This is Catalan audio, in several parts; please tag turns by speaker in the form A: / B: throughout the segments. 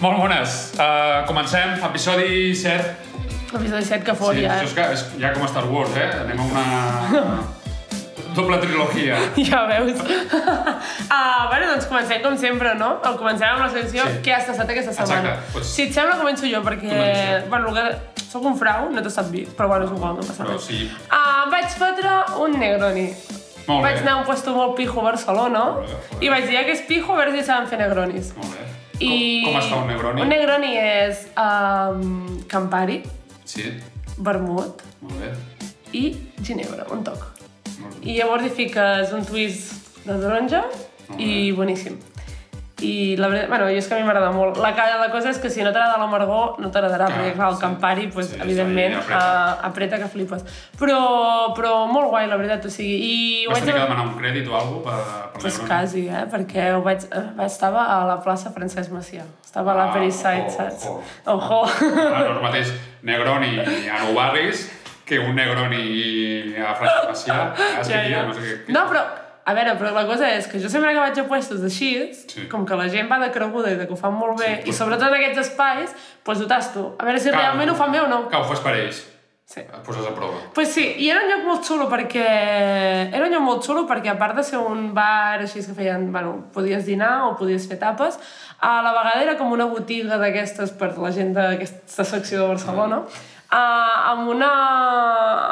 A: Molt bones. Uh, comencem, episodi 7.
B: Episodi 7 que fot
A: sí,
B: ja,
A: això és, que, és ja com a Star Wars, eh? Anem a una doble trilogia.
B: Ja veus. uh, bueno, doncs comencem com sempre, no? El comencem amb la secció
A: Sí.
B: Què has tastat aquesta setmana.
A: Exacte, doncs-
B: Si et sembla, començo jo, perquè... Bueno, que... Soc un frau, no t'he estat vi, però bueno, és igual, no passa
A: Però
B: res.
A: sí,
B: Uh, vaig fotre un Negroni.
A: molt
B: Vaig
A: bé.
B: anar a un puesto molt pijo a Barcelona i vaig dir "Ja que és pijo, a veure si saben fer Negronis.
A: Molt bé.
B: I...
A: Com, com es fa un Negroni?
B: Un Negroni és um, Campari,
A: Sí,
B: vermut
A: molt bé.
B: i ginebra, un toc.
A: Molt bé.
B: I llavors hi fiques un twist de taronja i boníssim. I la veritat, bueno, jo és que a mi m'agrada molt. La, ca- la cosa és que si no t'agrada l'amargor, no t'agradarà,
A: Clar,
B: perquè clar, el
A: sí.
B: Campari, pues,
A: Sí,
B: evidentment,
A: sí, apreta.
B: apreta. apreta que flipes. Però, però molt guai, la veritat, o sigui, i
A: Vas tenir que demanar un crèdit o alguna cosa per, per
B: Pues quasi, eh? Perquè ho vaig, eh, vaig, estava a la plaça Francesc Macià. Estava a la
A: Ah,
B: Periside,
A: ojo,
B: saps?
A: ojo.
B: Ojo.
A: Ah, no és el mateix Negroni a Nou Barris que un Negroni a Francesc Macià. Ah,
B: Ja, ja.
A: no sé què.
B: No, però, a veure, però la cosa és que jo sempre que vaig a puestos així,
A: Sí.
B: com que la gent va de creguda i de que ho fan molt bé,
A: Sí,
B: i sobretot en aquests espais, doncs ho tasto. A veure si
A: Clar.
B: realment ho fan bé o no.
A: Que ho fas per ells.
B: Sí.
A: Et poses a prova.
B: Pues sí, i era un lloc molt xulo perquè... Era un lloc molt xulo perquè a part de ser un bar així que feien... Bueno, podies dinar o podies fer tapes, a la vegada era com una botiga d'aquestes per la gent d'aquesta secció de Barcelona, uh, amb una...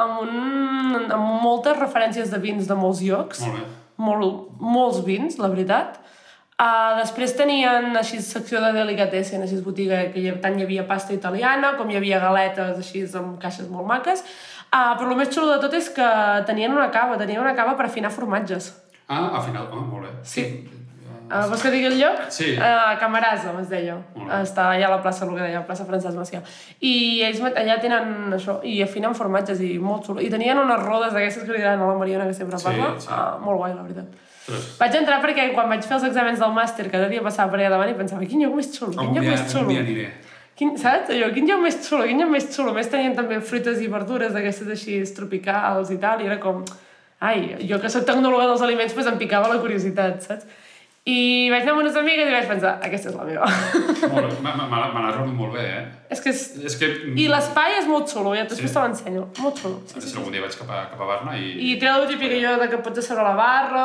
B: amb, un, amb moltes referències de vins de molts llocs.
A: Molt bé.
B: Molt, molts vins, la veritat. Uh, després tenien així secció de delicatessen, així botiga, que hi, tant hi havia pasta italiana com hi havia galetes així amb caixes molt maques. Uh, però el més xulo de tot és que tenien una cava, tenien una cava per afinar formatges.
A: Ah, al final, ah, molt bé.
B: Sí. Uh, vols que digui el lloc?
A: Sí.
B: Uh, Camarasa, es deia.
A: Bé.
B: Està allà a la plaça, el que deia, plaça Francesc Macià. I ells allà tenen això, i afinen formatges, i molt xulo. I tenien unes rodes d'aquestes que li diran a la Mariona, que sempre
A: Sí,
B: parla.
A: sí.
B: Uh, molt guai, la veritat.
A: Ostres.
B: Vaig entrar perquè quan vaig fer els exàmens del màster cada dia passava per allà davant i pensava, quin lloc més xulo, quin lloc
A: dia,
B: més xulo.
A: dia aniré.
B: Quin, saps? Allò, quin lloc més xulo, quin lloc més xulo. A més tenien també fruites i verdures d'aquestes així tropicals i tal, i era com... Ai, jo que sóc tecnòloga dels aliments, doncs em picava la curiositat, saps? I vaig anar amb unes amigues i vaig pensar, aquesta és la meva.
A: Molt. Me- l'has rebut molt bé, eh?
B: és que és...
A: És que...
B: I l'espai és molt xulo, ja després
A: Sí.
B: te l'ensenyo. Molt xulo.
A: A veure si algun dia vaig cap a, cap a Barna i...
B: I té el típic allò de que pots asseure a la barra,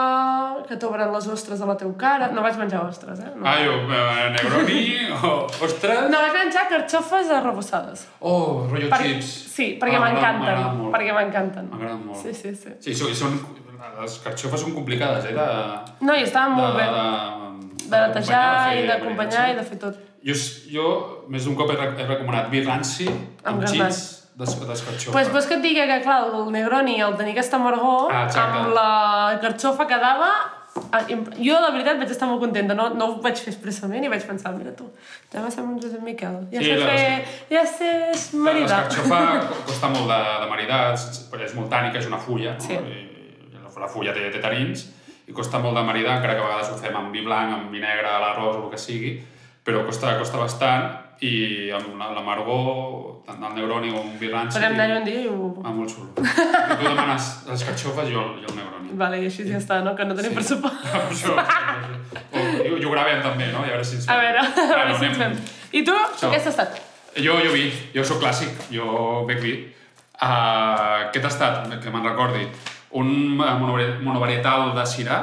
B: que t'obren les ostres a la teva cara... No vaig menjar ostres, eh? No.
A: Ah, jo, eh, Negroni, oh, ostres...
B: No, vaig menjar carxofes arrebossades.
A: Oh, rotllo
B: Per-
A: chips.
B: Sí, perquè
A: Ah,
B: m'encanten. Perquè m'encanten.
A: M'agraden molt.
B: Sí, sí, sí.
A: Sí, són, són, les carxofes són complicades, eh? De,
B: No, i estaven molt
A: de,
B: bé.
A: de,
B: De netejar i d'acompanyar
A: sí.
B: i de fer tot.
A: Jo, jo més d'un cop he, he recomanat vi ranci amb,
B: Amb
A: d'es- d'escarxofa.
B: Pues, pues que et digui que, clar, el Negroni, el tenir aquesta amargor,
A: Ah, exacte.
B: amb la carxofa quedava... Jo, la veritat, vaig estar molt contenta. No, no ho vaig fer expressament i vaig pensar, mira tu, ja va ser un Josep Miquel. Ja
A: Sí,
B: sé
A: la-
B: fer... Ja sé maridar.
A: L'escarxofa co- costa molt de, de maridar, és, és molt tànica, és una fulla, no?
B: Sí.
A: I la, la fulla té, té tarins, i costa molt de maridar, encara que a vegades ho fem amb vi blanc, amb vi negre, l'arròs o el que sigui, però costa, costa bastant, i amb la- l'amargor, tant del Negroni com un vi ranci...
B: Podem anar-hi un dia i ho...
A: Ah, molt xulo. Tu demanes les carxofes, jo, jo el Negroni.
B: Vale, i així ja està, no? Que no tenim
A: Sí.
B: pressupost.
A: Això, i, ho- i ho gravem també, no? I a veure si ens
B: A veure, a veure si ens fem. I tu,
A: Això.
B: què has estat?
A: Jo, jo vi, jo sóc clàssic, jo bec vi. Uh, què t'ha estat, que me'n recordi? Un eh, monovari- monovarietal de Syrah,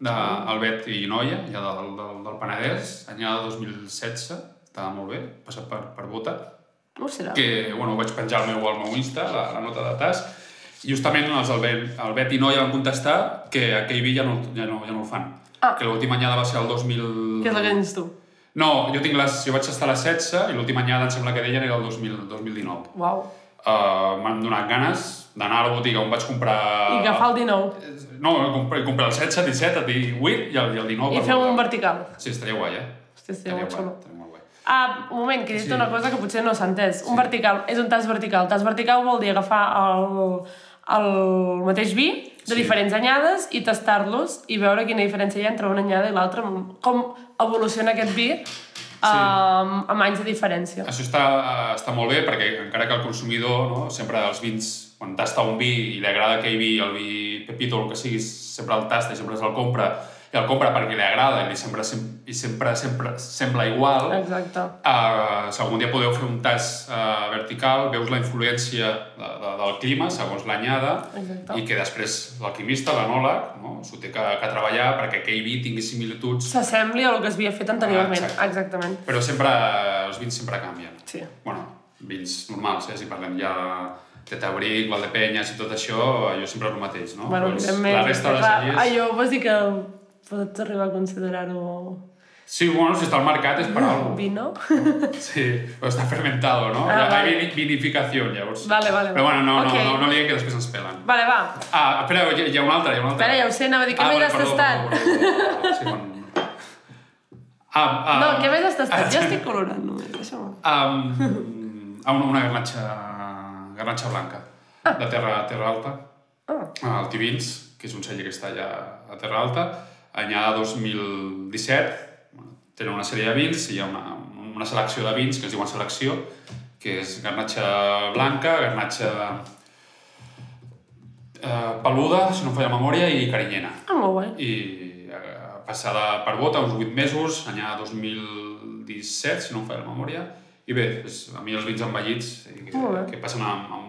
A: d'Albet i Noia, ja del, del, del Penedès, anyada 2016, estava molt bé, passat per, per bota,
B: serà.
A: que bueno, vaig penjar al meu, al meu Insta, la, la nota de tas, i justament els Albet, Albet i Noia van contestar que aquell vi ja no, ja no, ja no el fan.
B: Ah.
A: Que l'última anyada va ser el 2000...
B: Què que tens tu?
A: No, jo, tinc les, jo vaig estar a les 16 i l'última anyada em sembla que deien era el 2000, 2019.
B: Uau.
A: Uh, M'han donat ganes d'anar a la botiga on vaig comprar...
B: I agafar el 19.
A: No, comprar, comprar el 16, el 17, el 18 i el, i el 19.
B: I fer un vertical.
A: Sí, estaria guai, eh?
B: Hòstia, estaria molt xulo.
A: estaria molt guai.
B: Ah, un moment, que he dit
A: Sí.
B: una cosa que potser no s'ha entès. Un vertical és un tas vertical. Tas vertical vol dir agafar el, el mateix vi de
A: Sí.
B: diferents anyades i tastar-los i veure quina diferència hi ha entre una anyada i l'altra, com evoluciona aquest vi amb, amb anys de diferència.
A: Això està, està molt bé perquè encara que el consumidor, no, sempre els vins, quan tasta un vi i li agrada aquell vi, el vi Pepito, el que sigui, sempre el tasta i sempre se'l compra i el compra perquè li agrada i, li sembla, sem- i sempre, sempre sembla igual,
B: Exacte.
A: Uh, si algun dia podeu fer un tast uh, vertical, veus la influència de, de, del clima segons l'anyada i que després l'alquimista, l'anòleg, no, s'ho té que, que treballar perquè aquell vi tingui similituds,
B: S'assembli a el que es havia fet anteriorment.
A: Ah, exacte.
B: Exactament.
A: però sempre els vins sempre canvien.
B: Sí.
A: bueno, vins normals, eh? si parlem ja de Tabric, Valdepenyes i tot això, jo sempre és el mateix, no?
B: Bueno,
A: Doncs la resta de sèries...
B: allò vols dir que pots arribar a considerar-ho
A: Sí, bueno, si està al mercat és per alguna
B: vino?
A: Sí, però està fermentado, no?
B: Ah,
A: Ah,
B: vale.
A: Hay vini- vinificación, llavors.
B: Vale, vale,
A: Però bueno, no,
B: Ok.
A: no, no, no diguem que després ens pelen.
B: Vale, va.
A: Ah, espera, hi, hi ha una altra, hi ha una altra.
B: Espera, ja ho sé, anava a dir, què
A: ah,
B: més
A: vale,
B: has
A: perdó,
B: tastat?
A: sí, bueno. Ah, ah,
B: No, què més has tastat? Jo estic colorant només, deixa'm.
A: Um, a una, una garnatxa, garnatxa blanca, de terra, terra alta,
B: Ah.
A: al Tibins, que és un celler que està allà a Terra Alta, anyada 2017, bueno, tenen una sèrie de vins, i hi ha una, una selecció de vins que es diuen selecció, que és garnatxa blanca, garnatxa eh, peluda, si no em falla la memòria, i carinyena.
B: Ah, molt guai.
A: I eh, passada per bota, uns 8 mesos, anyada 2017, si no em falla la memòria. I bé, és, a mi els vins envellits, i que, que passen amb, amb,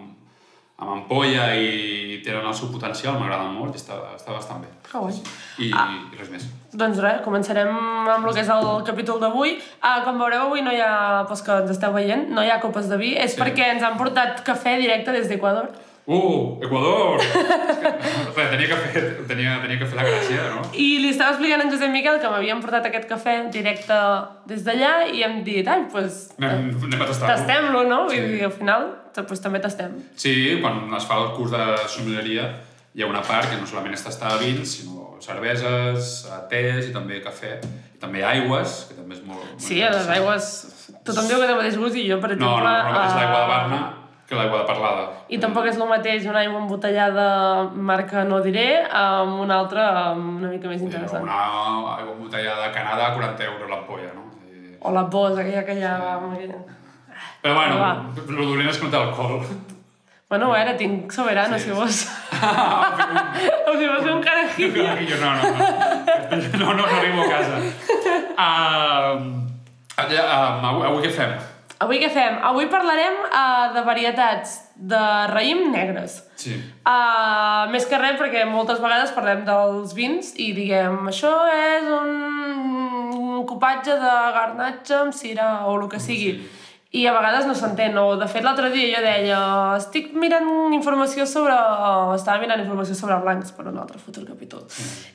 A: amb ampolla i tenen el seu potencial, m'agraden molt i està, està bastant bé.
B: Que guai.
A: I,
B: Ah.
A: i res més.
B: Doncs res, començarem amb el que és el capítol d'avui. Ah, com veureu, avui no hi ha, pels que ens esteu veient, no hi ha copes de vi. És
A: Sí.
B: perquè ens han portat cafè directe des d'Equador.
A: Uh, Equador! Res, tenia que fer, tenia, tenia que fer la gràcia, no?
B: I li estava explicant a en Josep Miquel que m'havien portat aquest cafè directe des d'allà i hem dit, ai, doncs pues,
A: Anem, anem a tastar-lo.
B: tastem-lo, no?
A: Sí.
B: Vull dir, al final, pues, també tastem.
A: Sí, quan es fa el curs de sommelieria hi ha una part que no solament és tastar vins, sinó cerveses, eh, tés i també cafè, i també aigües, que també és molt, molt
B: Sí, les aigües... Tothom diu que té el mateix gust i jo, per
A: No,
B: exemple...
A: no, no, és l'aigua de
B: eh,
A: Barna que l'aigua de Parlada.
B: I tampoc és el mateix una aigua embotellada marca no diré amb una altra una mica més
A: Sí,
B: interessant.
A: Una aigua embotellada de Canadà, 40 euros l'ampolla, no? I...
B: O la bosa, aquella que hi ha... amb aquella-
A: Però bueno,
B: Va.
A: el dolent és que no té alcohol.
B: Bueno, a veure, tinc soberano,
A: Sí,
B: si
A: sí.
B: vols. o si vols fer un carajillo.
A: Jo no, no, no. No, no, no arribo a casa. Uh, uh, avui, avui què fem?
B: Avui què fem? Avui parlarem uh, de varietats de raïm negres.
A: Sí.
B: Uh, més que res perquè moltes vegades parlem dels vins i diguem això és un copatge de garnatge amb cira o el que sigui. I a vegades no s'entén. O, de fet, l'altre dia jo deia estic mirant informació sobre... Estava mirant informació sobre blancs per un altre futur capítol.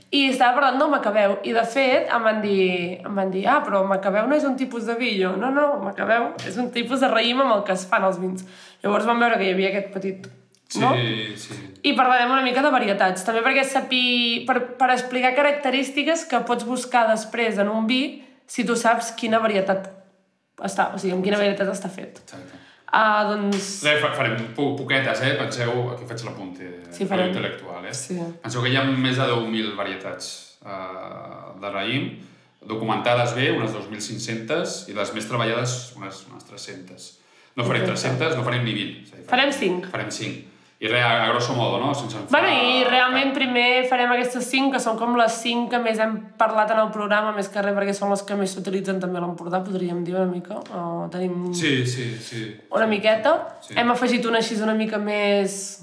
B: I estava parlant del macabeu. I, de fet, em van dir, em van dir ah, però macabeu no és un tipus de vi. Jo, no, no, macabeu és un tipus de raïm amb el que es fan els vins. Llavors vam veure que hi havia aquest petit...
A: Sí,
B: No?
A: sí.
B: I parlarem una mica de varietats, també perquè sapi... per, per explicar característiques que pots buscar després en un vi si tu saps quina varietat està, o sigui, amb quina varietat està fet.
A: Exacte.
B: Ah, doncs...
A: Fa- farem po poquetes, eh? Penseu, aquí faig l'apunt eh,
B: Sí, farem.
A: intel·lectual, eh?
B: Sí.
A: Penseu que hi ha més de 10.000 varietats uh, de raïm, documentades bé, unes 2.500, i les més treballades, unes, unes 300. No farem
B: Exacte.
A: 300, no farem ni 20. És a dir,
B: Farem cinc.
A: Farem 5. I res, a, a grosso modo, no? Sense enfadar-
B: Bueno, i realment primer farem aquestes cinc, que són com les cinc que més hem parlat en el programa, més que res perquè són les que més s'utilitzen també a l'Empordà, podríem dir una mica. O tenim
A: Sí, sí, sí.
B: una miqueta.
A: Sí.
B: Hem afegit una així una mica més...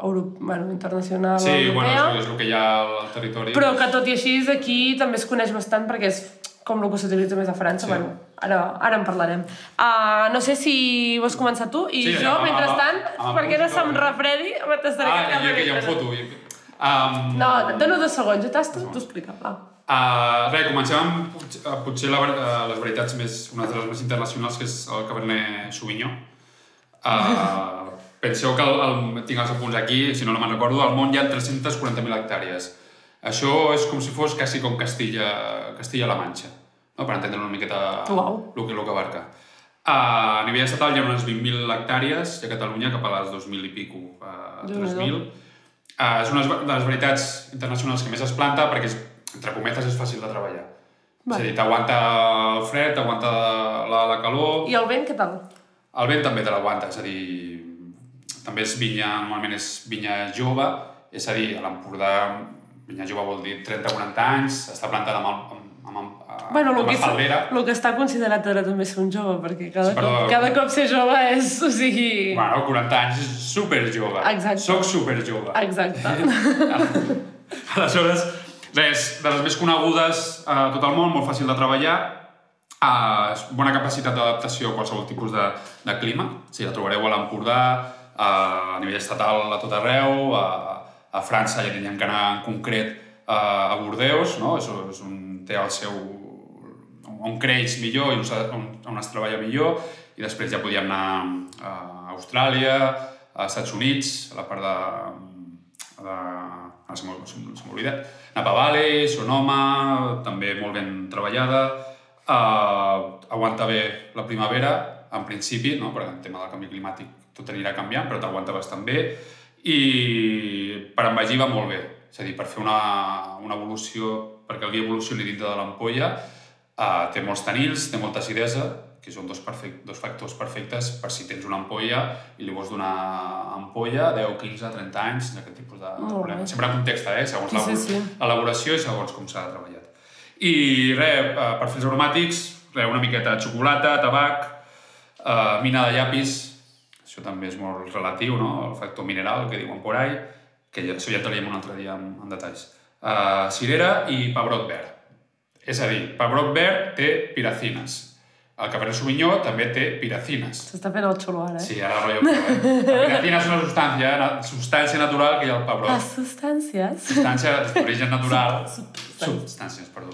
B: Euro... Bueno, internacional,
A: Sí,
B: europea.
A: bueno, és, és el que hi ha al territori.
B: Però que tot i així aquí també es coneix bastant perquè és com el que s'utilitza més a França.
A: Sí.
B: Bueno, ara, ara en parlarem. Uh, no sé si vols començar tu i
A: Sí,
B: jo,
A: amb-
B: mentrestant,
A: amb- amb
B: perquè no se'm refredi, me tastaré
A: Ah,
B: aquest
A: jo que un
B: cafè.
A: foto. i- Um,
B: No, et dono dos segons, jo tasto, tu explica, va.
A: Uh, res, comencem amb uh, potser la, uh, les varietats més, una de les més internacionals, que és el Cabernet Sauvignon. Uh, penseu que el, el, tinc els apunts aquí, si no, no me'n recordo, al món hi ha 340.000 hectàrees. Això és com si fos quasi com Castilla, Castilla-La Manxa, no? per entendre una miqueta
B: Uau.
A: el que, el que abarca. A nivell estatal hi ha unes 20.000 hectàrees i a Catalunya cap a les 2.000 i pico,
B: Déu-n'hi-do.
A: 3.000. Uh, és una de les varietats internacionals que més es planta perquè, és, entre cometes, és fàcil de treballar.
B: Va.
A: És a dir, t'aguanta el fred, t'aguanta la, la calor...
B: I el vent, què tal?
A: El vent també te l'aguanta, és a dir, també és vinya, normalment és vinya jove, és a dir, a l'Empordà vinya jove vol dir 30-40 anys, està plantada amb, el,
B: Bueno, el
A: amb
B: que,
A: faldera.
B: el que està considerat ara també ser un jove, perquè cada,
A: Sí, però-
B: cop, cada cop ser jove és, o sigui...
A: Bueno, 40 anys és super jove.
B: Exacte.
A: Soc super jove.
B: Exacte.
A: Aleshores, res, de les més conegudes a tot el món, molt fàcil de treballar, uh, bona capacitat d'adaptació a qualsevol tipus de, de clima. Si la trobareu a l'Empordà, uh, a nivell estatal a tot arreu, a, a França ja ha que anar en concret uh, a Bordeus, no? és, és un, té el seu on creix millor i on, on, es treballa millor i després ja podíem anar a Austràlia, a Estats Units, a la part de... de ara m'ha se m'ha- oblidat. Napa Valley, Sonoma, també molt ben treballada. Uh, aguanta bé la primavera, en principi, no? perquè en tema del canvi climàtic tot anirà canviant, però t'aguanta bastant bé. I per envellir va molt bé. És a dir, per fer una, una evolució, perquè el vi evolucioni dintre de l'ampolla, Uh, té molts tanins, té molta acidesa, que són dos, perfect, dos factors perfectes per si tens una ampolla i li vols donar ampolla 10, 15, 30 anys, aquest tipus de, de
B: Molt
A: problema.
B: bé.
A: Sempre en context, eh? segons
B: Sí, sí,
A: l'elaboració
B: sí.
A: elaboració i segons com s'ha treballat. I res, uh, perfils aromàtics, res, una miqueta de xocolata, tabac, uh, mina de llapis, això també és molt relatiu, no? el factor mineral que diuen por ahí, que ja, això ja entraríem un altre dia en, en detalls. Uh, cirera i pebrot verd. És a dir, pebrot verd té piracines. El Cabernet Sauvignon també té piracines.
B: S'està fent el xulo ara, eh?
A: Sí, ara rotllo però, eh? La piracina és una substància, na- substància natural que hi ha al pebrot.
B: Les substàncies.
A: Substància d'origen natural. Substàncies, perdó.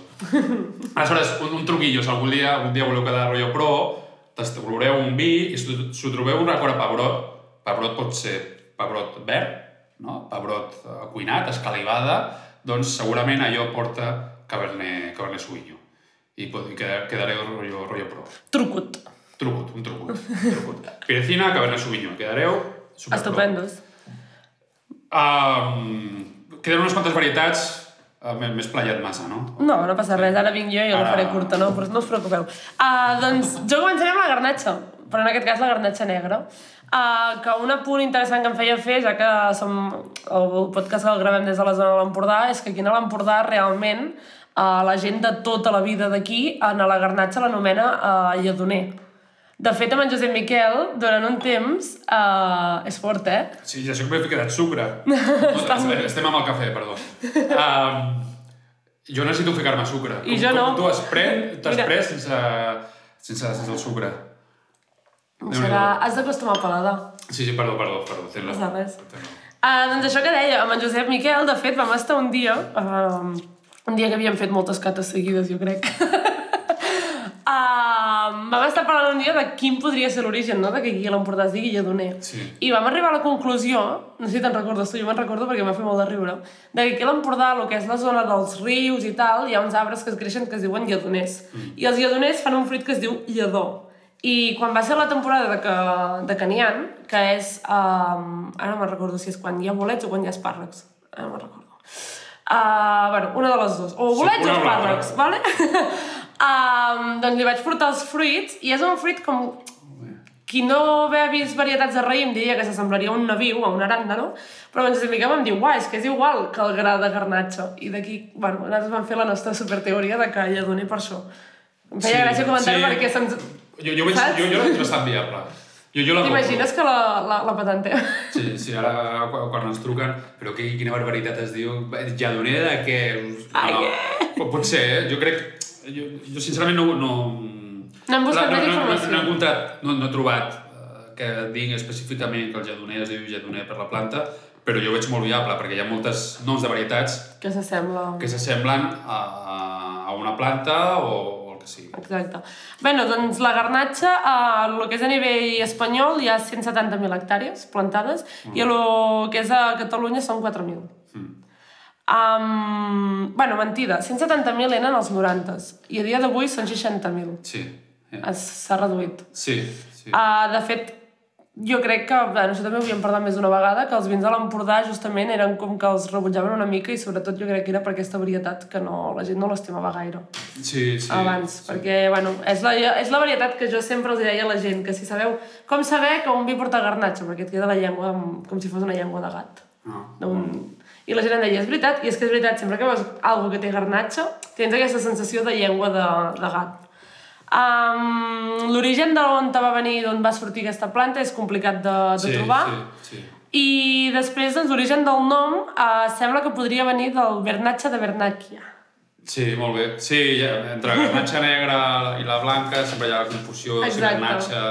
A: Aleshores, un, un truquillo, si algun dia, algun dia voleu quedar rotllo pro, t'establoreu un vi i si, si ho trobeu un record a pebrot, pebrot pot ser pebrot verd, no? pebrot eh, cuinat, escalivada, doncs segurament allò porta Cabernet, Cabernet Sauvignon. I i quedar- quedareu rotllo, rotllo pro.
B: Trucut.
A: Trucut, un trucut. trucut. Pirecina, Cabernet Sauvignon. Quedareu super.
B: Estupendos.
A: Um, queden unes quantes varietats uh, més, més playat massa, no?
B: No, no passa res, ara vinc jo i jo la
A: Ara-
B: faré curta, no? Però no us preocupeu. Uh, doncs jo començaré amb la garnatxa, però en aquest cas la garnatxa negra. Uh, que un apunt interessant que em feia fer, ja que som el podcast que el gravem des de la zona de l'Empordà, és que aquí a l'Empordà realment uh, la gent de tota la vida d'aquí a la garnatxa l'anomena uh, lledoner. De fet, amb en Josep Miquel, durant un temps, uh, és fort, eh?
A: Sí, ja sé que m'he ficat sucre. No, estem, amb el cafè, perdó. Um, jo necessito ficar-me sucre.
B: I jo no.
A: Tu has pres, t'has pres sense, sense, sense el sucre.
B: Serà... Has d'acostumar al paladar.
A: Sí, sí, perdó, perdó, perdó.
B: Passa
A: raó.
B: res. Uh, doncs això que deia, amb en Josep Miquel, de fet, vam estar un dia, uh, un dia que havíem fet moltes cates seguides, jo crec. uh, vam estar parlant un dia de quin podria ser l'origen, no?, de que aquí a l'Empordà es digui Lledoner.
A: Sí.
B: I vam arribar a la conclusió, no sé si te'n recordes tu, jo me'n recordo perquè m'ha fet molt de riure, de que aquí a l'Empordà, el que és la zona dels rius i tal, hi ha uns arbres que es creixen que es diuen lledoners. Mm. I els lledoners fan un fruit que es diu lledó. I quan va ser la temporada de, que, de ha, que és... Um, ara no me'n recordo si és quan hi ha bolets o quan hi ha espàrrecs. Ara no me'n recordo. Uh, bueno, una de les dues. O bolets
A: una
B: o espàrrecs, vale? um, doncs li vaig portar els fruits i és un fruit com qui no ha vist varietats de raïm diria que s'assemblaria a un naviu, a un aràndano, però ens Miquel em diu, uai, és que és igual que el gra de garnatxa. I d'aquí, bueno, nosaltres vam fer la nostra superteoria de que ella doni per això. Em feia
A: Sí,
B: gràcia comentar
A: sí.
B: perquè se'ns...
A: Jo, jo, veig,
B: Saps?
A: jo, jo l'he bastant viable. Jo, jo la.
B: T'imagines que la, la, la patentea?
A: Sí, sí, ara quan, quan ens truquen, però que, quina barbaritat es diu, jadoner de què?
B: Ah,
A: no, pot ser, eh? Jo crec... Jo, jo sincerament no... No,
B: No hem buscat
A: no, no, no,
B: informació.
A: no, he encontrat, no, no he trobat eh, que digui específicament que el jadoner es diu jadoner per la planta, però jo ho veig molt viable, perquè hi ha moltes noms de varietats
B: Que s'assembla...
A: que s'assemblen a, a una planta o, sigui.
B: Exacte. Bé, doncs la garnatxa, eh, el que és a nivell espanyol, hi ha 170.000 hectàrees plantades mm. i el que és a Catalunya són 4.000.
A: Mm.
B: Um, bueno, mentida, 170.000 eren els 90s i a dia d'avui són 60.000.
A: Sí,
B: Es- S'ha reduït.
A: sí, sí.
B: Uh, de fet, jo crec que, bueno, això també ho havíem parlat més d'una vegada, que els vins de l'Empordà justament eren com que els rebutjaven una mica i sobretot jo crec que era per aquesta varietat que no, la gent no l'estimava gaire
A: sí, sí,
B: abans,
A: sí.
B: perquè, bueno, és la, és la varietat que jo sempre els deia a la gent, que si sabeu com saber que un vi porta garnatxa, perquè et queda la llengua amb- com si fos una llengua de gat.
A: No.
B: Un... I la gent em deia, és veritat? I és que és veritat, sempre que veus alguna que té garnatxa, tens aquesta sensació de llengua de, de gat. Um, L'origen d'on va venir, d'on va sortir aquesta planta, és complicat de, de
A: sí,
B: trobar.
A: Sí, sí.
B: I després, doncs, l'origen del nom uh, sembla que podria venir del Bernatxa de Bernàquia.
A: Sí, molt bé. Sí, ja, entre garnatxa negra i la blanca sempre hi ha la confusió si
B: Exacte.
A: garnatxa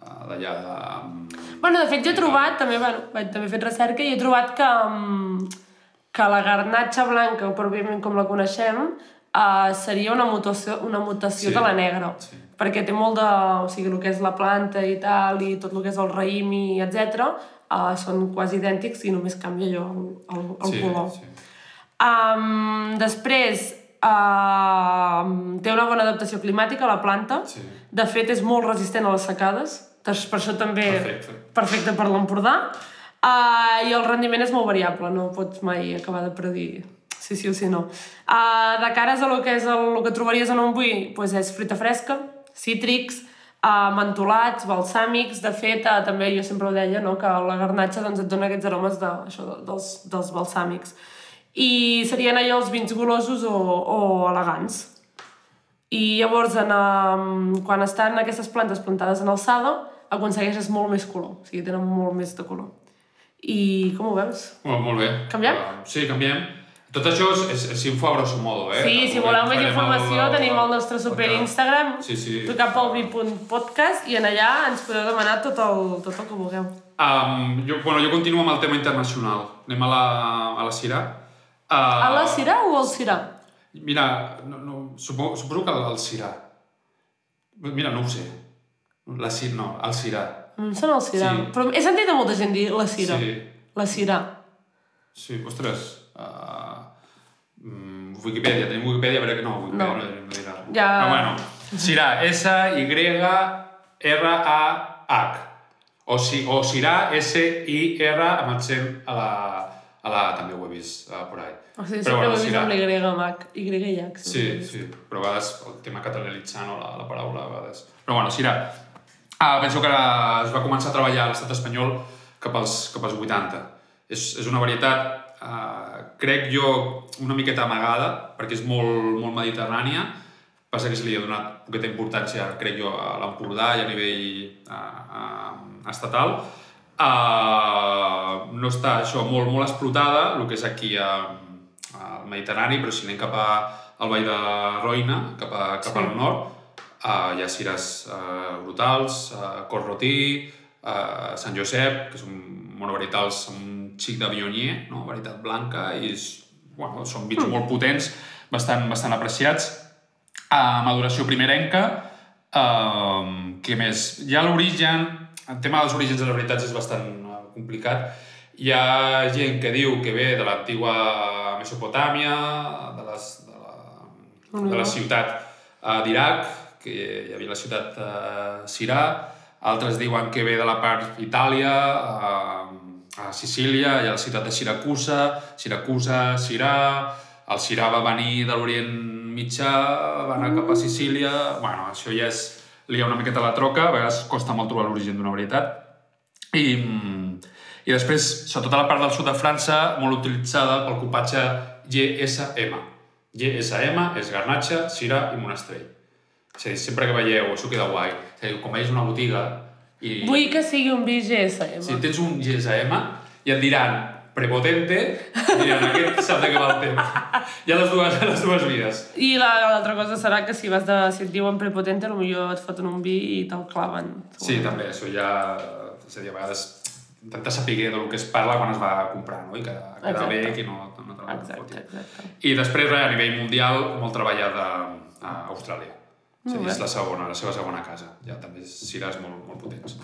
A: eh, d'allà de...
B: Bueno, de fet, jo he trobat, també, bueno, vaig, també he fet recerca, i he trobat que, um, que la garnatxa blanca, pròpiament com la coneixem, uh, seria una mutació, una mutació
A: Sí,
B: de la negra.
A: sí.
B: Perquè té molt de... O sigui, el que és la planta i tal, i tot el que és el raïm i etc. Uh, són quasi idèntics i només canvia allò el, el,
A: sí,
B: color.
A: Sí.
B: Um, després, uh, té una bona adaptació climàtica, la planta.
A: Sí.
B: De fet, és molt resistent a les secades. Per això també
A: Perfecte.
B: perfecte per l'Empordà. Uh, I el rendiment és molt variable, no pots mai acabar de predir sí sí o sí no. Uh, de cares a lo que és el, el que trobaries en un buí, pues és fruita fresca, cítrics, uh, mentolats, balsàmics, de fet, uh, també jo sempre ho deia, no? que la garnatxa doncs, et dona aquests aromes de, això, de- dels, dels balsàmics. I serien allò els vins golosos o, o elegants. I llavors, en, um, quan estan aquestes plantes plantades en alçada, aconsegueixes molt més color, o sigui, tenen molt més de color. I com ho veus?
A: Molt, molt bé.
B: Canviem?
A: Uh, sí, canviem. Tot això és, és, és info a grosso modo, eh?
B: Sí, si voleu més informació,
A: el-
B: tenim el nostre super. Instagram,
A: Sí, sí.
B: trucar pel vi.podcast i en allà ens podeu demanar tot el, tot el que vulgueu.
A: Um, jo, bueno, jo continuo amb el tema internacional. Anem a la, a la Cira. Uh,
B: A la Cirà o al Cirà?
A: Mira, no, no, suposo, suposo que el, el Cirà. Mira, no ho sé. La Cira, no, el Cirà.
B: Em sona el Cirà.
A: Sí.
B: Però he sentit a molta gent dir la Cirà.
A: Sí.
B: La Cirà.
A: Sí, ostres. Uh, mm, Wikipedia, tenim Wikipedia, a veure que no, Wikipedia
B: No.
A: no, no, dirà.
B: Ja.
A: Però bueno, Cirà, S-Y-R-A-H. O, si, o Cirà, S-I-R, amb accent a la, a la... també ho he vist uh, por ahí.
B: O sigui,
A: Però
B: sempre
A: bueno,
B: ho he vist amb l'Y, Mac, Y.
A: Sí, sí, però a vegades el tema catalanitzant o la, la paraula, a vegades... Però bueno, Cirà, ah, penso que es va començar a treballar a l'estat espanyol cap als, cap als 80. És, és una varietat, eh, crec jo, una miqueta amagada, perquè és molt, molt mediterrània, passa que se li ha donat poqueta importància, crec jo, a l'Empordà i a nivell eh, eh, estatal. Uh, no està això molt, molt explotada, el que és aquí a, al Mediterrani, però si anem cap a, al Vall de Roina, cap, a, cap
B: Sí.
A: al nord, uh, hi ha cires uh, brutals, uh, Corrotí, uh, Sant Josep, que són monovarietals amb xic de Viognier, no? varietat blanca, i és, bueno, són vins molt potents, bastant, bastant apreciats, a maduració primerenca, uh, què més? Hi ha l'origen, el tema dels orígens de les varietats és bastant eh, complicat. Hi ha gent que diu que ve de l'antigua Mesopotàmia, de, les, de, la, de la ciutat uh, d'Iraq, que hi havia la ciutat uh, Sirà, altres diuen que ve de la part Itàlia, uh, a Sicília, hi ha la ciutat de Siracusa, Siracusa, Sirà, el Sirà va venir de l'Orient Mitjà, va anar cap a Sicília... Bueno, això ja és liar una miqueta la troca, a vegades costa molt trobar l'origen d'una varietat. I, I després, sobretot a la part del sud de França, molt utilitzada pel copatge GSM. GSM és garnatxa, sira i monestrell. És a dir, sempre que veieu, això queda guai. És a dir, quan veies una botiga i...
B: Vull que sigui un vi GSM.
A: Si tens un GSM i et diran prepotente, diran aquest sap de què va el tema. Hi ha les dues, les dues vides.
B: I la- l'altra cosa serà que si vas de, si et diuen prepotente, potser et foten un vi i te'l claven.
A: Sí, també, això ja... És a dir, a vegades intentar saber del que es parla quan es va comprar, no? I que queda bé que no, no te la
B: Exacte,
A: fotin.
B: exacte.
A: I després, res, a nivell mundial, molt treballat a, a Austràlia. És
B: Molt bé.
A: és la segona, la seva segona casa. Ja també és cirars molt, molt potents.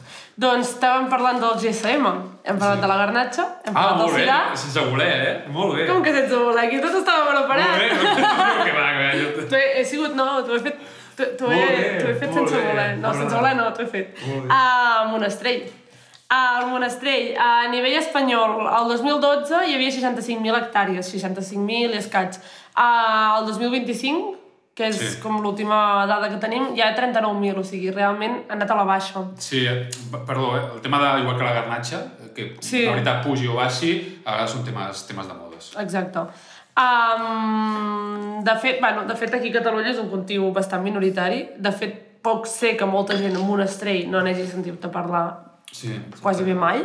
B: Doncs estàvem parlant del GSM. Hem parlat
A: Sí.
B: de la garnatxa, hem
A: Ah,
B: parlat
A: molt
B: del
A: bé,
B: cirà.
A: sense voler, eh? Molt bé.
B: Com que sense voler? Aquí tot estava preparat.
A: Molt bé, no, que va, que va, jo...
B: He, he sigut, no, t'ho he fet... T'ho he,
A: Molt bé,
B: he fet
A: molt
B: sense
A: bé.
B: voler. No,
A: Molt
B: sense
A: bé.
B: voler no, t'ho he fet.
A: Molt bé.
B: A Monestrell. Al Monestrell, a nivell espanyol, el 2012 hi havia 65.000 hectàrees, 65.000 i escaig. Al 2025, que és
A: Sí.
B: com l'última dada que tenim, hi ha 39.000, o sigui, realment ha anat a la baixa.
A: Sí, eh, perdó, eh? el tema de, igual que la garnatxa, que
B: Sí.
A: la veritat pugi o baixi, a vegades són temes, temes de modes.
B: Exacte. Um, de, fet, bueno, de fet, aquí a Catalunya és un cultiu bastant minoritari. De fet, poc sé que molta gent en monestrell no n'hagi sentit a parlar
A: Sí,
B: quasi bé mai,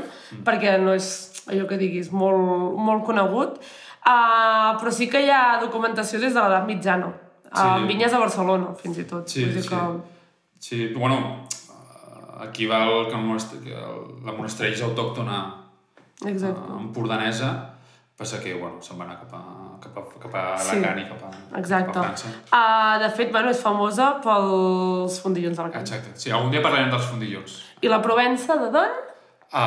B: perquè no és allò que diguis molt, molt conegut. Uh, però sí que hi ha documentació des de l'edat mitjana.
A: Sí.
B: Uh, en vinyes a Barcelona, fins i tot.
A: Sí,
B: Vull dir
A: sí.
B: que...
A: Sí, bueno, eh, aquí va el, que el monestre, que la monestrell és autòctona
B: Exacte.
A: uh, empordanesa, passa que, bueno, se'n va anar cap a, cap a, cap a
B: Sí.
A: Alacant i cap a,
B: Exacte.
A: cap a França.
B: Uh, de fet, bueno, és famosa pels fondillons de la carn.
A: Exacte. Sí, algun dia parlarem dels fondillons.
B: I la Provença, de d'on?
A: A,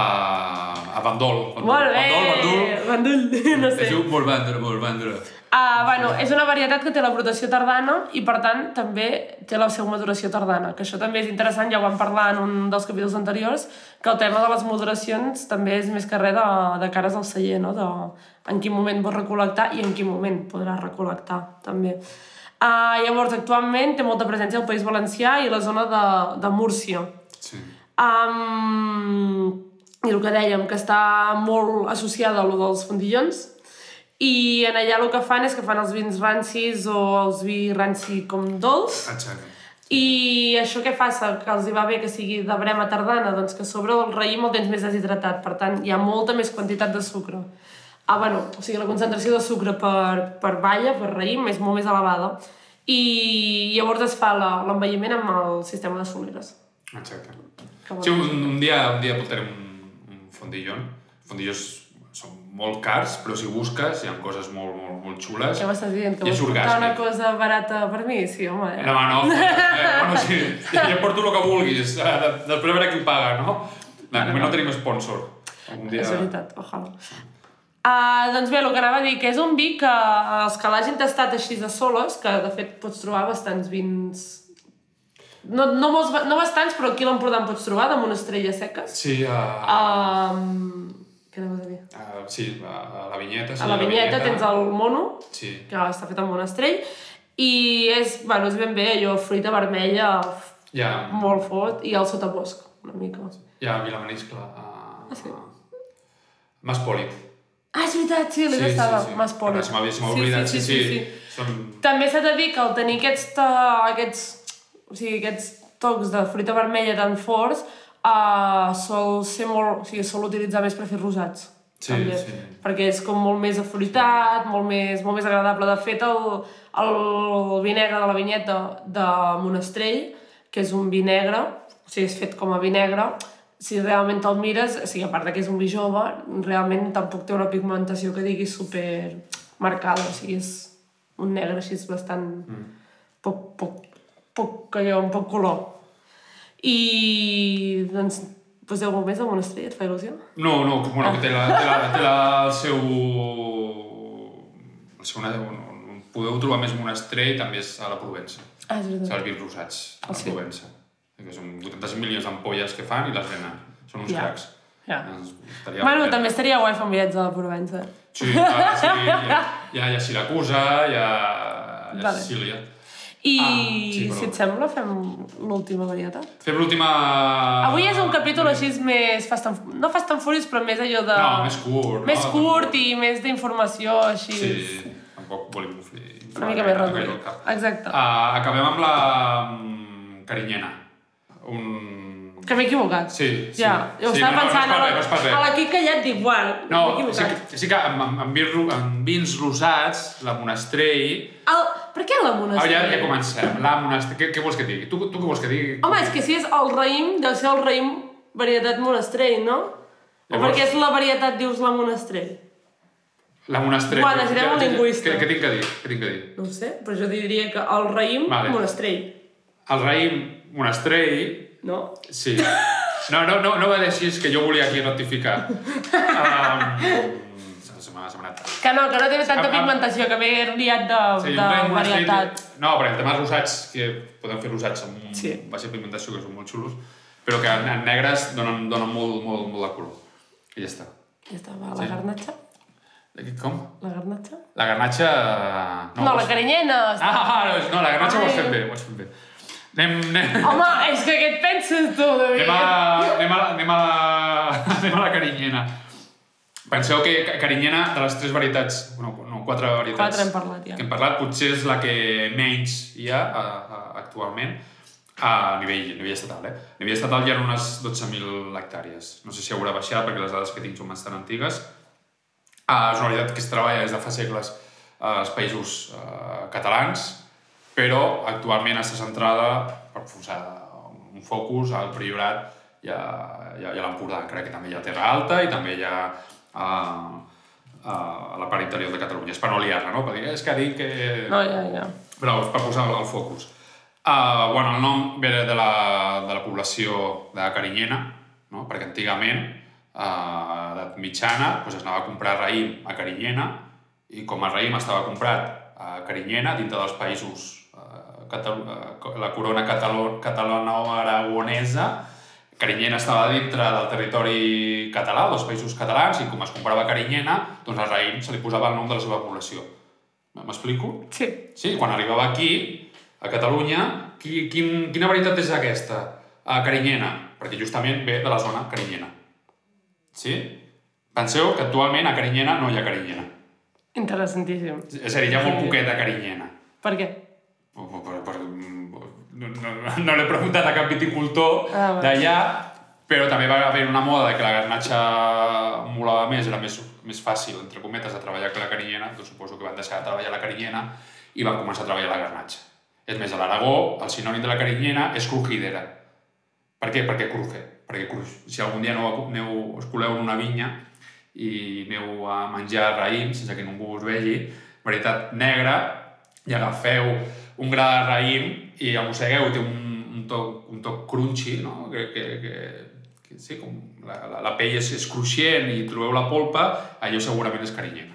A: a Bandol. Bandol,
B: Molt bé!
A: Bandol, Bandol.
B: Bandol, no sé.
A: Es diu molt bandra, molt bandra.
B: Uh, bueno, és una varietat que té la brotació tardana i, per tant, també té la seva maduració tardana, que això també és interessant, ja ho vam parlar en un dels capítols anteriors, que el tema de les maduracions també és més que res de, de cares al celler, no? de en quin moment vols recol·lectar i en quin moment podràs recol·lectar, també. Uh, llavors, actualment té molta presència al País Valencià i la zona de, de Múrcia.
A: Sí.
B: Um, I el que dèiem, que està molt associada a lo dels fondillons, i en allà el que fan és que fan els vins rancis o els vi ranci com dolç,
A: Exacte.
B: i això què passa? Que els hi va bé que sigui de brema tardana, doncs que sobre el raïm el tens més deshidratat, per tant hi ha molta més quantitat de sucre. Ah, bueno, o sigui, la concentració de sucre per, per balla, per raïm, és molt més elevada. I llavors es fa l'envelliment amb el sistema de soleres.
A: Exacte. Sí, un, un dia, un dia portarem un, un fondillon. Fondillons són molt cars, però si busques hi ha coses molt, molt, molt xules.
B: Què m'estàs dient? Que vols portar una cosa barata per mi? Sí, home. Eh?
A: No, no, eh, bueno, sí, ja porto el que vulguis, eh, de- després a veure qui paga, no? De moment no tenim sponsor. Un dia...
B: És veritat, ojalà. Uh, doncs bé, el que anava a dir, que és un vi que els que l'hagin tastat així de solos, que de fet pots trobar bastants vins... No, no, molts, no bastants, però aquí a l'Empordà en pots trobar, de monestrelles seques.
A: Sí, a,
B: Um, què anaves a dir?
A: a, sí, a, a la vinyeta. Sí,
B: A la vinyeta tens el mono,
A: Sí,
B: que està fet amb monestrell, i és, bueno, és ben bé allò, fruita vermella,
A: ha,
B: molt fort, i el sotabosc, una mica.
A: hi ha Vilamaniscle. A,
B: Ah, sí?
A: Maspòlit.
B: Ah, és veritat, sí, l'he estava, Mas Polo.
A: Se m'havia se m'ha oblidat, sí, sí. sí, Són...
B: També s'ha de dir que al tenir aquests, uh, aquests, o sigui, aquests tocs de fruita vermella tan forts, uh, sol ser molt, o sigui, sol utilitzar més per fer rosats.
A: Sí,
B: també,
A: sí.
B: Perquè és com molt més afruitat, molt més, molt més agradable. De fet, el, el vi negre de la vinyeta de Monestrell, que és un vi negre, o sigui, és fet com a vi negre, si realment te'l mires, o sigui, a part que és un vi jove, realment tampoc té una pigmentació que digui super marcada, o sigui, és un negre així és bastant... Mm. poc, poc, poc, allò, un poc color. I, doncs, poseu molt més de monestrell, et fa il·lusió?
A: No, no, que- bueno, que té, la, té, la, té la, el seu... El seu un, un, podeu trobar més monestrell també és a la Provença.
B: Ah, és veritat.
A: Els vins rosats a
B: Ah,
A: la
B: sí?
A: Provença. Que són 85 milions d'ampolles que fan i les venen. Són uns
B: Ja.
A: cracs.
B: Ja.
A: Estaria
B: Bueno,
A: bé.
B: també estaria guai fer un viatge a la Provença.
A: Sí, clar, sí, hi ha, hi ha, hi ha Siracusa, hi ha, hi ha
B: Vale.
A: Sicília.
B: I,
A: Ah, sí, però-
B: si et sembla, fem l'última varietat.
A: Fem l'última...
B: Avui és un capítol així més fast and, no fast and furious, però més allò de...
A: No, més curt.
B: Més
A: no?
B: curt i més d'informació, així.
A: Sí, tampoc volem fer...
B: Una mica més reduït. Exacte.
A: Uh, acabem amb la mm, carinyena. Un...
B: Que m'he equivocat.
A: Sí, sí.
B: Ja, jo
A: sí,
B: estava
A: no,
B: pensant
A: no, no, és per res, no és
B: a la Quica ja et dic, bueno,
A: No,
B: m'he
A: sí,
B: equivocat.
A: que- sí que amb, amb, amb, vins, amb vins rosats, la Monestrell...
B: El... Què la
A: Ah,
B: monestrell?
A: ja, ja comencem. La Monestrell... Què, què vols que digui? Tu, tu què vols que digui?
B: Home, és que si és el raïm, deu ser el raïm varietat monestrell, no? O
A: Llavors-
B: perquè és la varietat, dius, la monestrell?
A: La Monestrell.
B: Quan necessitem un lingüista.
A: Què, què tinc que dir? Què tinc que dir?
B: No sé, però jo diria que el raïm,
A: Vale.
B: monestrell,
A: El raïm Monestrell
B: no?
A: Sí. No, no, no, no va dir així, és que jo volia aquí rectificar. Um, se se m'ha se m'ha anat.
B: Que no, que no té tanta pigmentació, que m'he liat de,
A: Sí,
B: de varietat.
A: Monestrell- No, perquè el tema rosats, que podem fer rosats amb un
B: Sí.
A: baixa pigmentació, que són molt xulos, però que en, en negres donen, donen molt, molt, molt de color. I ja està.
B: Ja està, va, la
A: Sí.
B: garnatxa.
A: Com?
B: La garnatxa?
A: La garnatxa...
B: No, no la carinyena. està-
A: Ah, no, no, la garnatxa ho has
B: Ai.
A: fet bé, ho has fet bé. Anem, anem,
B: Home, és que què et penses tu, David?
A: anem, a, anem, a, anem, a la, anem a la carinyena. Penseu que ca- carinyena, de les tres varietats, no, no quatre varietats
B: Quatre hem parlat, ja.
A: que hem parlat, potser és la que menys hi ha a, a, actualment a nivell, a nivell estatal. Eh? A nivell estatal hi ha unes 12.000 hectàrees. No sé si haurà baixat perquè les dades que tinc són bastant antigues. Uh, és una varietat que es treballa des de fa segles als països uh, catalans, però actualment està centrada per posar un focus al Priorat i a, i a, i a l'Empordà. Crec que també hi ha Terra Alta i també hi ha uh, uh, a la part interior de Catalunya. És per no liar-la, no? Per dir, "Eh, és que ha dit que...
B: No, ja, ja.
A: Però és per posar el focus. Uh, bueno, el nom ve de la, de la població de Carinyena, no? perquè antigament, uh, edat mitjana, doncs es anava a comprar raïm a Carinyena i com el raïm estava comprat a Carinyena, dintre dels països, uh, Catal uh, la corona cataló- catalana-aragonesa, Carinyena estava dintre del territori català, dels països catalans, i com es comprava a Carinyena, doncs al raïm se li posava el nom de la seva població. M'explico?
B: Sí.
A: Sí, quan arribava aquí, a Catalunya, qui, quin, quina varietat és aquesta? A Carinyena, perquè justament ve de la zona carinyena. Sí? Penseu que actualment a Carinyena no hi ha Carinyena.
B: Interessantíssim.
A: És a dir, hi ha molt poquet de Carinyena.
B: Per què?
A: Per, per, per, no no, no l'he preguntat a cap viticultor
B: Ah,
A: d'allà, però també va haver una moda de que la garnatxa molava més, era més, més fàcil, entre cometes, de treballar que la carinyena, doncs suposo que van deixar de treballar la carinyena i van començar a treballar la garnatxa. És més, a l'Aragó, el sinònim de la carinyena és crujidera. Per què? Perquè cruje. Perquè cruix. Si algun dia aneu, a- aneu, us coleu en una vinya i aneu a menjar raïm sense que ningú us vegi, varietat negra, i agafeu un gra de raïm i el mossegueu, té un, un, toc, un toc crunchy, no? que, que, que, que sí, com la, la, la pell és, és cruixent i trobeu la polpa, allò segurament és carinyena.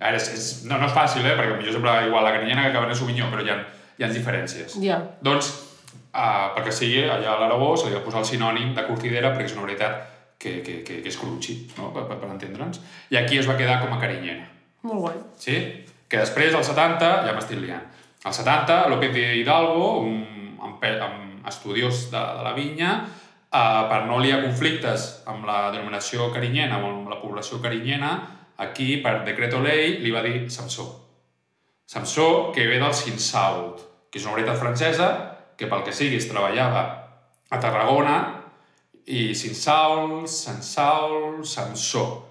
A: Ara, és, és, no, no és fàcil, eh? perquè potser sembla igual la carinyena que Cabernet Sauvignon, però hi ha, hi ha diferències.
B: Ja.
A: Doncs, uh, perquè sigui allà a l'Aragó, se li va posar el sinònim de cortidera perquè és una varietat que, que, que, que és crunchy, no? per, per, per entendre'ns. I aquí es va quedar com a carinyena.
B: Molt guai.
A: Sí? Que després, als 70, ja m'estic liant. Als 70, López de Hidalgo, un, un, un estudiós de, de la vinya, eh, per no liar conflictes amb la denominació carinyena amb la població carinyena, aquí, per decreto ley, li va dir Samsó. Samsó, que ve del Cinsault, que és una varietat francesa que pel que sigui es treballava a Tarragona i Cinsault, Sansault, Samsó.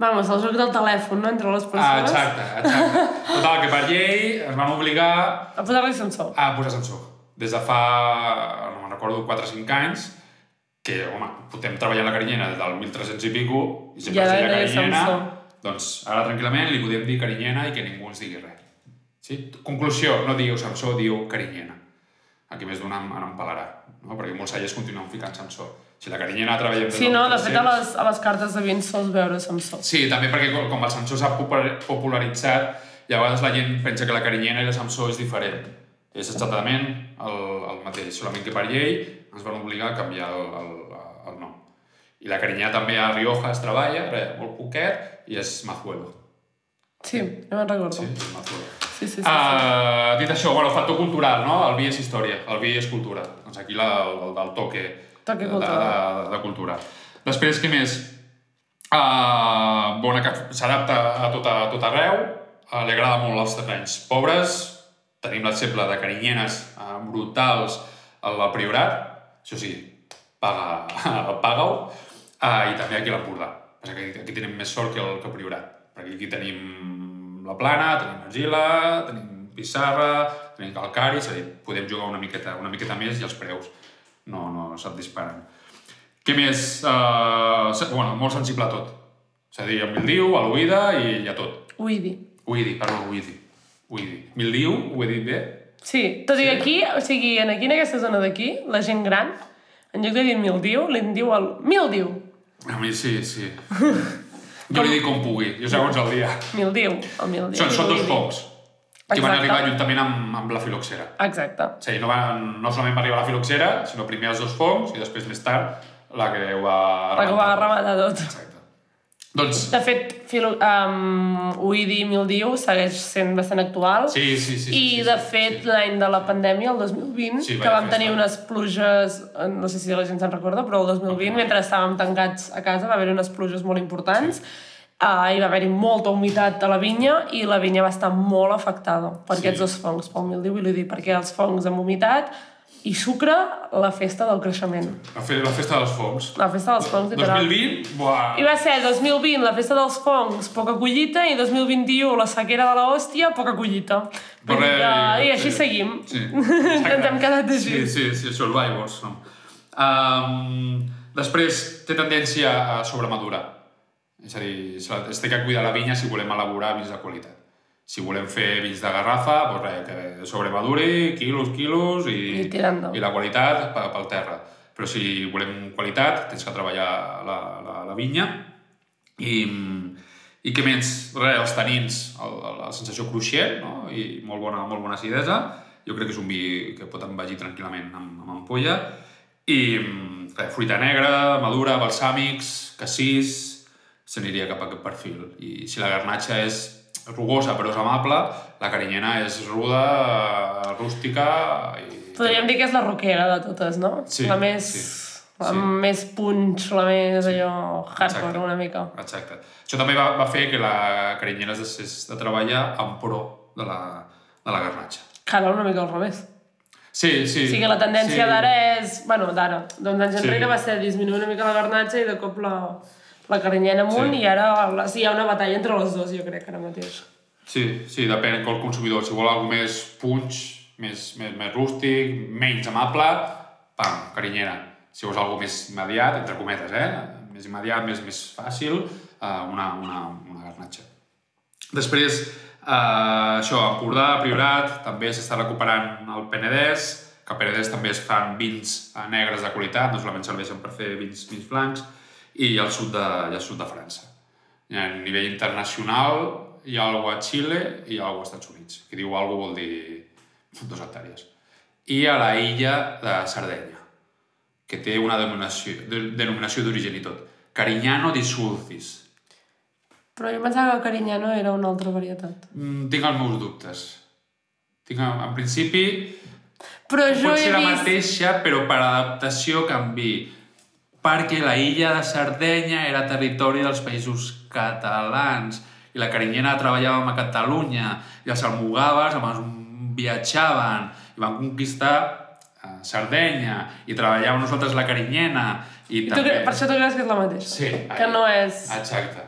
B: Vamos, el joc del telèfon, no?, entre les
A: Ah,
B: persones.
A: exacte, exacte. Total, que per llei es van obligar
B: A posar-li sensor.
A: a posar sensor. Des de fa, no me'n recordo, 4 o 5 anys, que, home, portem treballant la carinyena des del 1300 i pico, i sempre
B: Ja
A: es deia carinyena,
B: sensor.
A: doncs ara tranquil·lament li podem dir carinyena i que ningú ens digui res. Sí? Conclusió, no digueu sensor, diu carinyena. Aquí més d'un em, em empalarà, no? perquè molts cellers continuen ficant sensor. Si la carinyena treballem des
B: Sí, no? De fet, a
A: 1300,
B: les, a les cartes de vins sols veure sensor.
A: Sí, també perquè com- com el Samsó s'ha popula- popularitzat, i a vegades la gent pensa que la carinyena i la Samsó és diferent. És exactament el, el mateix, solament que per llei ens van obligar a canviar el, el, el nom. I la carinyena també a Rioja es treballa, molt poquet, i és Mazuelo.
B: Sí, ja me'n recordo.
A: Sí, és Mazuelo.
B: Sí, sí, sí.
A: Uh, dit això, bueno, factor cultural, no? El vi és història, el vi és cultura. Doncs aquí la, el, el, el toque,
B: Toque
A: de, de, de, cultura. Després, què més? Uh, bona, que s'adapta a tot, a tot arreu, uh, li agrada molt els terrenys pobres, tenim l'exemple de carinyenes uh, brutals a la Priorat, això sí, paga, paga-ho, uh, i també aquí a l'Empordà. Aquí, aquí tenim més sort que el que Priorat, perquè aquí tenim la plana, tenim argila, tenim pissarra, tenim calcari, és a dir, podem jugar una miqueta, una miqueta més i els preus no, no se't disparen. Què més? Uh, bueno, molt sensible a tot. És a dir, a mildiu, a l'oïda i a tot.
B: Uidi.
A: Oïdi, perdó, oïdi. Oïdi. Mildiu, ho he dit bé?
B: Sí, tot i que aquí, o sigui, en aquí en aquesta zona d'aquí, la gent gran, en lloc de dir mildiu, li en diu el mildiu.
A: A mi sí, sí. Jo li dic com pugui, jo segons el dia.
B: Mildiu, el mildiu.
A: Són, són dos fongs que van
B: Exacte.
A: arribar juntament amb, amb la filoxera.
B: Exacte.
A: A dir, no, van, no solament va arribar la filoxera, sinó primer els dos fongs i després més tard la que ho va...
B: La que ho va rematar tot.
A: Exacte. Doncs
B: De fet, filo, um, Oidi Mildiu segueix sent bastant actual.
A: sí, sí, sí. sí,
B: I,
A: sí,
B: de
A: sí,
B: fet,
A: sí.
B: l'any de la pandèmia, el 2020,
A: Sí,
B: que vam tenir
A: festa.
B: unes pluges, eh, no sé si la gent se'n recorda, però el 2020, mentre estàvem tancats a casa, va haver unes pluges molt importants, uh, hi va haver-hi molta humitat a la vinya i la vinya va estar molt afectada per
A: Sí.
B: aquests dos fongs, pel mildiu i l'odi, perquè els fongs amb humitat i sucre, la festa del creixement.
A: La, fe la festa dels fongs.
B: La festa dels fongs, literal.
A: 2020, buah,
B: I va ser 2020 la festa dels fongs, poca collita, i 2021 la sequera de la hòstia, poca collita. Vull dir que- I així
A: sí.
B: seguim.
A: Sí.
B: Ens hem quedat
A: Sí,
B: així.
A: sí, sí, survivors. No? Um, després, té tendència a sobremadurar. És a dir, es té que cuidar la vinya si volem elaborar vins de qualitat. Si volem fer vins de garrafa, doncs res, que sobremaduri, quilos, quilos i,
B: I tirando.
A: i la qualitat pe- pel terra. Però si volem qualitat, tens que treballar la, la, la vinya i, i què més? Res, els tanins, el, el, la sensació cruixent no? i molt bona, molt bona acidesa. Jo crec que és un vi que pot envegir tranquil·lament amb, amb ampolla. I res, fruita negra, madura, balsàmics, cassís, s'aniria cap a aquest perfil. I si la garnatxa és rugosa però és amable, la carinyena és ruda, rústica i...
B: Podríem dir que és la roquera de totes, no?
A: Sí,
B: la més...
A: sí,
B: La
A: sí.
B: més punch, la més allò hardcore,
A: Exacte.
B: una mica.
A: Exacte. Això també va, va fer que la carinyena es deixés de treballar en pro de la, de la garnatxa.
B: Que ara una mica al revés.
A: Sí, sí.
B: O sigui, la tendència
A: sí.
B: d'ara és... Bueno, d'ara. D'uns anys
A: Sí.
B: enrere va ser disminuir una mica la garnatxa i de cop la, la carinyena amunt
A: Sí.
B: i ara sí, hi ha una batalla entre les dues, jo crec, ara mateix.
A: Sí, sí, depèn del consumidor. Si vol alguna més punch, més, més, més rústic, menys amable, pam, carinyera. Si vols alguna més immediat, entre cometes, eh? Més immediat, més, més fàcil, eh, una, una, una garnatxa. Després, eh, això, Empordà, Priorat, també s'està recuperant el Penedès, que al Penedès també es fan vins eh, negres de qualitat, no solament serveixen per fer vins, vins blancs, i al sud de, i al sud de França. I a nivell internacional hi ha alguna a Xile i hi ha alguna als Estats Units. Que diu alguna vol dir dos hectàrees. I a la illa de Sardenya, que té una denominació, de, denominació d'origen i tot. Carignano di Sulcis.
B: Però jo pensava que el carinyano era una altra varietat.
A: Mm, tinc els meus dubtes. Tinc, en principi,
B: Però jo
A: pot
B: he
A: ser la
B: vist...
A: mateixa, però per adaptació canvi. Perquè la illa de Sardenya era territori dels països catalans i la carinyena treballava a Catalunya i els almogaves amb els viatjaven i van conquistar eh, Sardenya i treballàvem nosaltres la carinyena i,
B: I
A: també...
B: per això tu creus que és la mateixa?
A: Sí,
B: Que
A: ahí.
B: no és...
A: Exacte.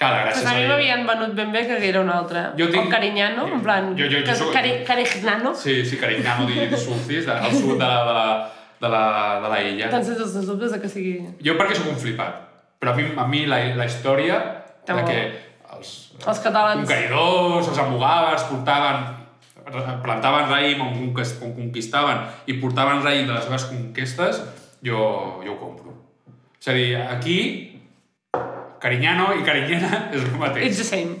A: Clar, gràcies
B: Pues a mi m'havien venut ben bé que era una altra.
A: Jo tinc-
B: O carinyano, en plan...
A: Jo- jo- jo
B: que-
A: soc-
B: Cari, carignano.
A: Sí, sí, Carignano di, de- al sud de la, de la, de la, de la illa.
B: Tens els dubtes de que sigui...
A: Jo perquè sóc un flipat, però a mi, a mi la, la història de que els,
B: Els catalans...
A: conqueridors, els amogaves, portaven, plantaven raïm on, conquist, on conquistaven i portaven raïm de les seves conquestes, jo, jo ho compro. És a dir, aquí, Carinyano i Carinyena és el mateix.
B: It's the same.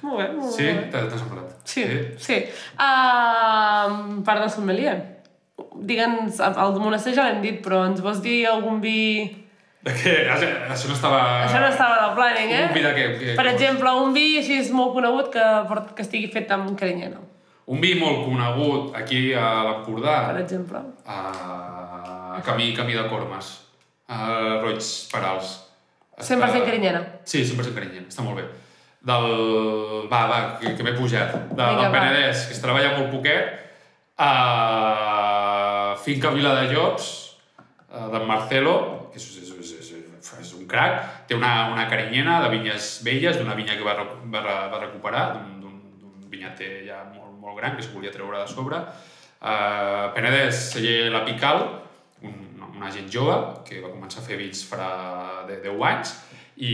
B: Molt bé, molt
A: Sí?
B: bé.
A: T'ha t'ha semblat?
B: Sí, sí. Uh, part de sommelier. Digue'ns, el monestir ja l'hem dit, però ens vols dir algun vi...
A: De què? Això, no estava...
B: Això no estava en el planning, eh?
A: Un vi de què? què
B: Per exemple, un vi així és molt conegut que, que estigui fet amb carinyena,
A: Un vi molt conegut aquí a l'Empordà,
B: per exemple.
A: a Camí, Camí de Cormes, a Roig Perals.
B: 100% carinyena.
A: Sí, 100% carinyena, està molt bé. Del... Va, va, que, que m'he pujat. De,
B: Vinga,
A: del
B: va.
A: Penedès, que es treballa molt poquet, a Finca Vila de Llops, eh, d'en Marcelo, que és, és, és, és, és un crac, té una, una carinyena de vinyes velles, d'una vinya que va, va, va recuperar, d'un- vinyater ja molt, molt gran, que es volia treure de sobre. Uh, Penedès, celler La Pical, un, una gent jove que va començar a fer vins farà de 10 anys i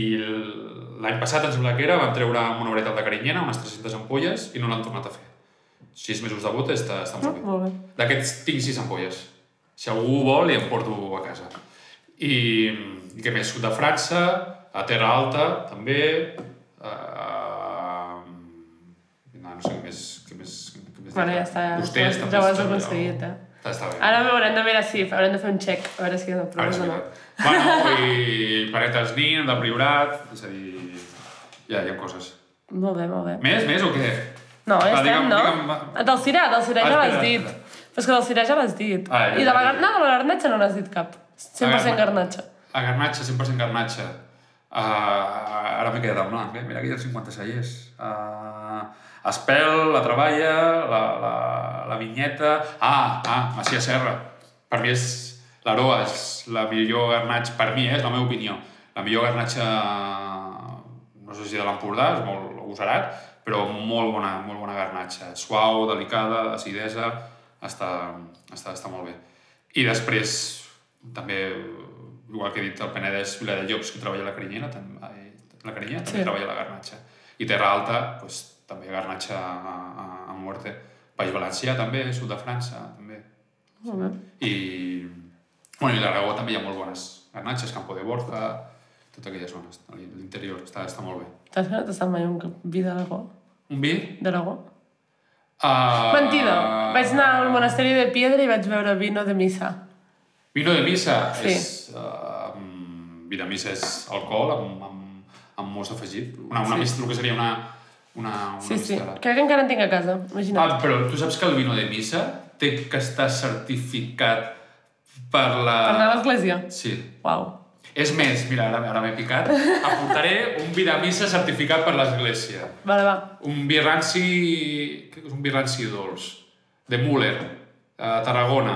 A: l'any passat, em sembla que era, van treure una varietat de carinyena, unes 300 ampolles, i no l'han tornat a fer. Sis mesos de bot està, està molt bé.
B: Molt bé.
A: D'aquests tinc sis ampolles. Si algú vol, li em porto a casa. I, i què més? Sud de França, a Terra Alta, també. Uh, no, no sé què més... Què més, què més
B: Bueno, ja està, ja,
A: Vostès,
B: ja,
A: també
B: ja ho has
A: està
B: aconseguit, eh?
A: Està, està bé.
B: Ara haurem de mirar si haurem de fer un check, a veure si no
A: veure
B: proves o no.
A: Bueno, i planetes Nin, del Priorat, és a dir, ja hi ha coses.
B: Molt bé, molt bé.
A: Més, més o què?
B: No, ja
A: Va,
B: estem,
A: digue'm-
B: no?
A: digue'm-
B: Del Cirà, del Cirà
A: Ah,
B: ja
A: espera,
B: l'has dit.
A: espera.
B: Però és que del Cirà ja l'has dit.
A: Ah, ja
B: I de la, gar- no, de la garnatxa no n'has dit cap. 100%
A: garna-
B: garnatxa.
A: A garnatxa, 100% garnatxa. Uh, ara m'he quedat en blanc, eh? Mira que hi ha 56. Uh, Espel, la Treballa, la, la, la Vinyeta... Ah, ah, Macia Serra. Per mi és... L'Aroa és la millor garnatxa, per mi, eh, és la meva opinió. La millor garnatxa, no sé si de l'Empordà, és molt agosarat, però molt bona, molt bona garnatxa. Suau, delicada, acidesa, està, està, està molt bé. I després, també, igual que he dit, el Penedès, Vila de Llocs, que treballa la carinyera, també, la carinyera també
B: Sí.
A: treballa la garnatxa. I Terra Alta, doncs, també garnatxa a, a, a muerte. País Valencià, també, sud de França, també.
B: Molt bé.
A: I, bueno, i l'Aragó també hi ha molt bones garnatxes, Campo de Borja, totes aquelles zones, a l'interior, està, està molt bé.
B: T'has que no t'has estat mai un vi d'Aragó?
A: Un vi?
B: D'Aragó?
A: Uh,
B: Mentida. Vaig anar al monasteri de Piedra i vaig veure vino de missa.
A: Vino de missa
B: Sí.
A: és... Uh, vi de missa és alcohol amb, amb, amb most afegit. Una, una
B: Sí.
A: sí. el que seria una, una, una
B: Sí, sí. Crec que encara en tinc a casa, imagina't.
A: Ah, però tu saps que el vino de missa té que estar certificat per la...
B: Per l'església?
A: Sí.
B: Uau.
A: És més, mira, ara, ara m'he picat, apuntaré un vi de missa certificat per l'Església.
B: Vale, va.
A: Un vi ranci... que un vi ranci dolç. De Müller, a Tarragona.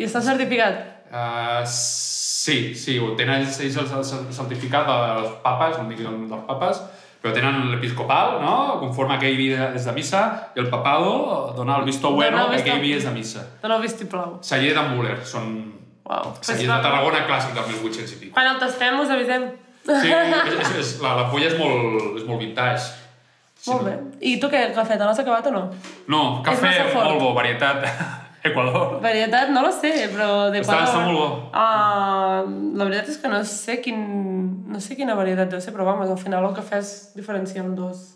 B: I està certificat?
A: Uh, sí, sí, ho tenen ells, ells el, el certificat dels papes, no dic dels papes, però tenen l'episcopal, no? Conforme aquell vi és de missa, i el papado dona el visto bueno
B: Dona el
A: que
B: visto-
A: aquell vi és de missa.
B: Dóna el vistiplau.
A: Celler de Müller, són
B: Uau.
A: cellers de Tarragona clàssic del 1800 i pico.
B: Quan el tastem us avisem.
A: Sí, és, és, és, la, la polla és molt, és molt vintage. Sí,
B: Molt bé. I tu què, cafè, te l'has acabat o no?
A: No, cafè molt bo, varietat Equador.
B: Varietat, no lo sé, però de
A: Està- està molt bo.
B: Ah, la veritat és que no sé quin... No sé quina varietat deu ser, però vamos, al final el cafè es diferencia en dos.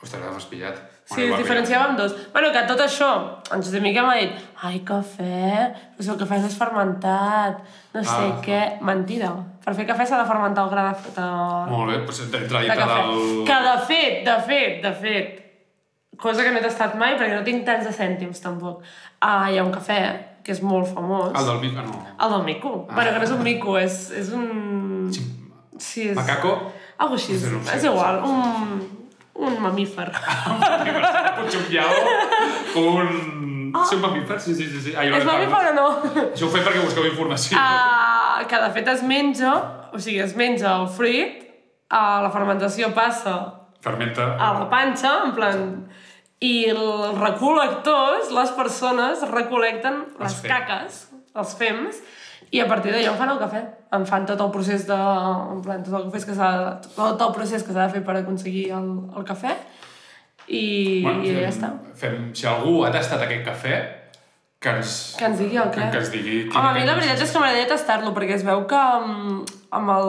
A: Ostres, m'has pillat.
B: Sí, es diferenciava en dos. Bueno, que tot això, en Josep Miquel m'ha dit ai, cafè, però si el cafè no és fermentat, no sé
A: Ah.
B: què... Mentida. Per fer cafè s'ha de fermentar el gra de, de,
A: Molt bé, doncs entre la
B: de
A: dita
B: cafè.
A: del...
B: Que de fet, de fet, de fet, cosa que no he tastat mai perquè no tinc tants de cèntims tampoc. Ah, hi ha un cafè que és molt famós.
A: El del Mica, no.
B: El del mico. Ah. Bueno, que no és un mico, és, és un... Sí, és...
A: Macaco?
B: Algo així,
A: No sé, no sé,
B: és igual, un, un mamífer.
A: Un xumpiao, un... Sí, un mamífer, sí, sí, sí. sí. Ah, jo no
B: és mamífer o no?
A: Això ho fem perquè busqueu informació.
B: Uh, que de fet es menja, o sigui, es menja el fruit, uh, la fermentació passa
A: Fermenta.
B: a la panxa, en plan... I els recol·lectors, les persones, recol·lecten les
A: fems.
B: caques, els fems, i a partir d'allò en fan el cafè. En fan tot el procés de... En plan, tot el, cafè que s'ha tot el procés que s'ha de fer per aconseguir el, el cafè. I,
A: Bueno,
B: i ja està.
A: Fem, si algú ha tastat aquest cafè, que ens...
B: Que ens digui el
A: que,
B: què.
A: que ens digui... quin
B: Home, a mi la veritat és que m'agradaria tastar-lo, perquè es veu que um, amb el,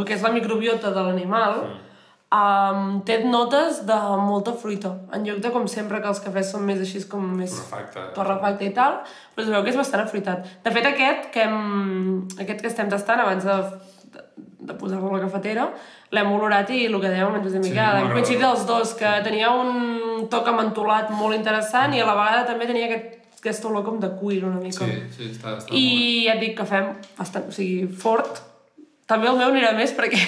B: el que és la microbiota de l'animal um, té notes de molta fruita, en lloc de com sempre que els cafès són més així com més
A: Torrefacte.
B: torrefacte i tal, però es veu que és bastant afruitat. De fet, aquest que, hem, aquest que estem tastant abans de, de, de posar-lo a la cafetera, l'hem olorat i el que dèiem amb en Josep
A: Sí,
B: coincidit els dos, que tenia un toc amantolat molt interessant i a la vegada també tenia aquest, aquesta olor com de cuir una mica.
A: Sí, sí, està, està
B: I
A: molt
B: et dic que fem bastant, o sigui, fort. També el meu anirà més perquè...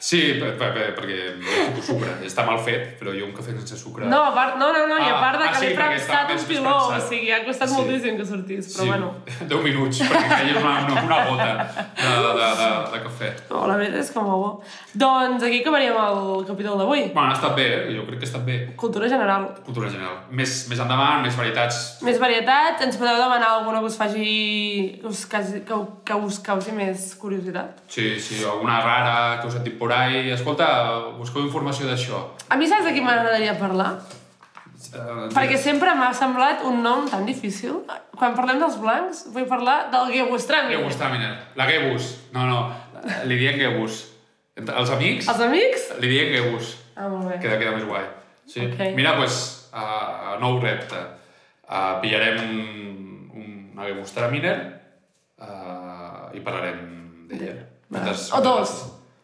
A: Sí, per, per, per, perquè sucre. Està mal fet, però jo un cafè sense sucre...
B: No, a part, no, no, no, i a
A: Ah,
B: part de
A: ah,
B: que
A: sí,
B: l'he
A: més-
B: un piló, o sigui, ha costat
A: Sí.
B: moltíssim que sortís, però bueno.
A: 10 minuts, perquè caia una, una, una gota de, de, de, de cafè.
B: No, la veritat és que molt bo. Doncs aquí acabaríem el capítol d'avui.
A: Bueno, ha estat bé, eh? jo crec que ha estat bé.
B: Cultura general.
A: Cultura general. Més, més endavant, més varietats.
B: Més varietat, ens podeu demanar alguna que us faci... que us, que, que us causi més curiositat.
A: Sí, sí, alguna rara que us han dit por ahí. Escolta, busqueu informació d'això.
B: A mi saps de qui m'agradaria parlar?
A: Uh,
B: Perquè sempre m'ha semblat un nom tan difícil. Quan parlem dels blancs, vull parlar del Gewustrami.
A: Gebus Traminer. La Gebus. No, no, li diem Gebus. Els amics
B: Els amics?
A: li diem Gebus.
B: Ah, molt bé.
A: Queda, queda més guai. Sí.
B: Ok.
A: Mira, doncs, uh, nou repte. Uh, pillarem un, un, una Gebus Traminer uh, i parlarem d'ella.
B: O dos.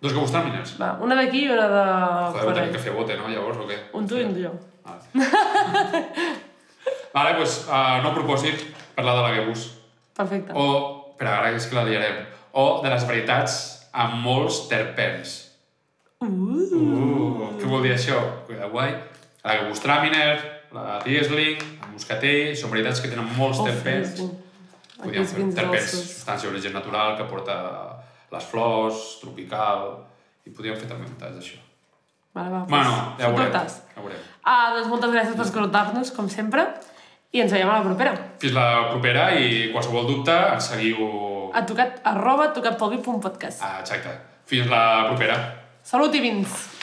A: Dos gewurztraminers.
B: Va, una d'aquí i una de...
A: Joder,
B: ahí.
A: que fer bote, no, llavors, o què?
B: Un tu i un jo.
A: Vale, vale pues, uh, no propòsit parlar de la Gebus.
B: Perfecte.
A: O, però ara és que la liarem, o de les varietats amb molts terpens.
B: Uh.
A: Uh, què vol dir això? Que guai. La Gewurztraminer, la Riesling, el Moscatell, són varietats que tenen molts
B: Oh,
A: terpens. Podríem fer terpens, substància d'origen natural que porta les flors, tropical, i podríem fer també un tas d'això.
B: Vale, va,
A: Bueno,
B: doncs,
A: ja ho veurem. Ja ho veurem.
B: Ah, doncs moltes gràcies per escoltar-nos, com sempre, i ens veiem a la propera.
A: Fins la propera i qualsevol dubte ens seguiu...
B: A tocat, arroba tocatpelvi.podcast.
A: Ah, exacte. Fins la propera.
B: Salut i vins!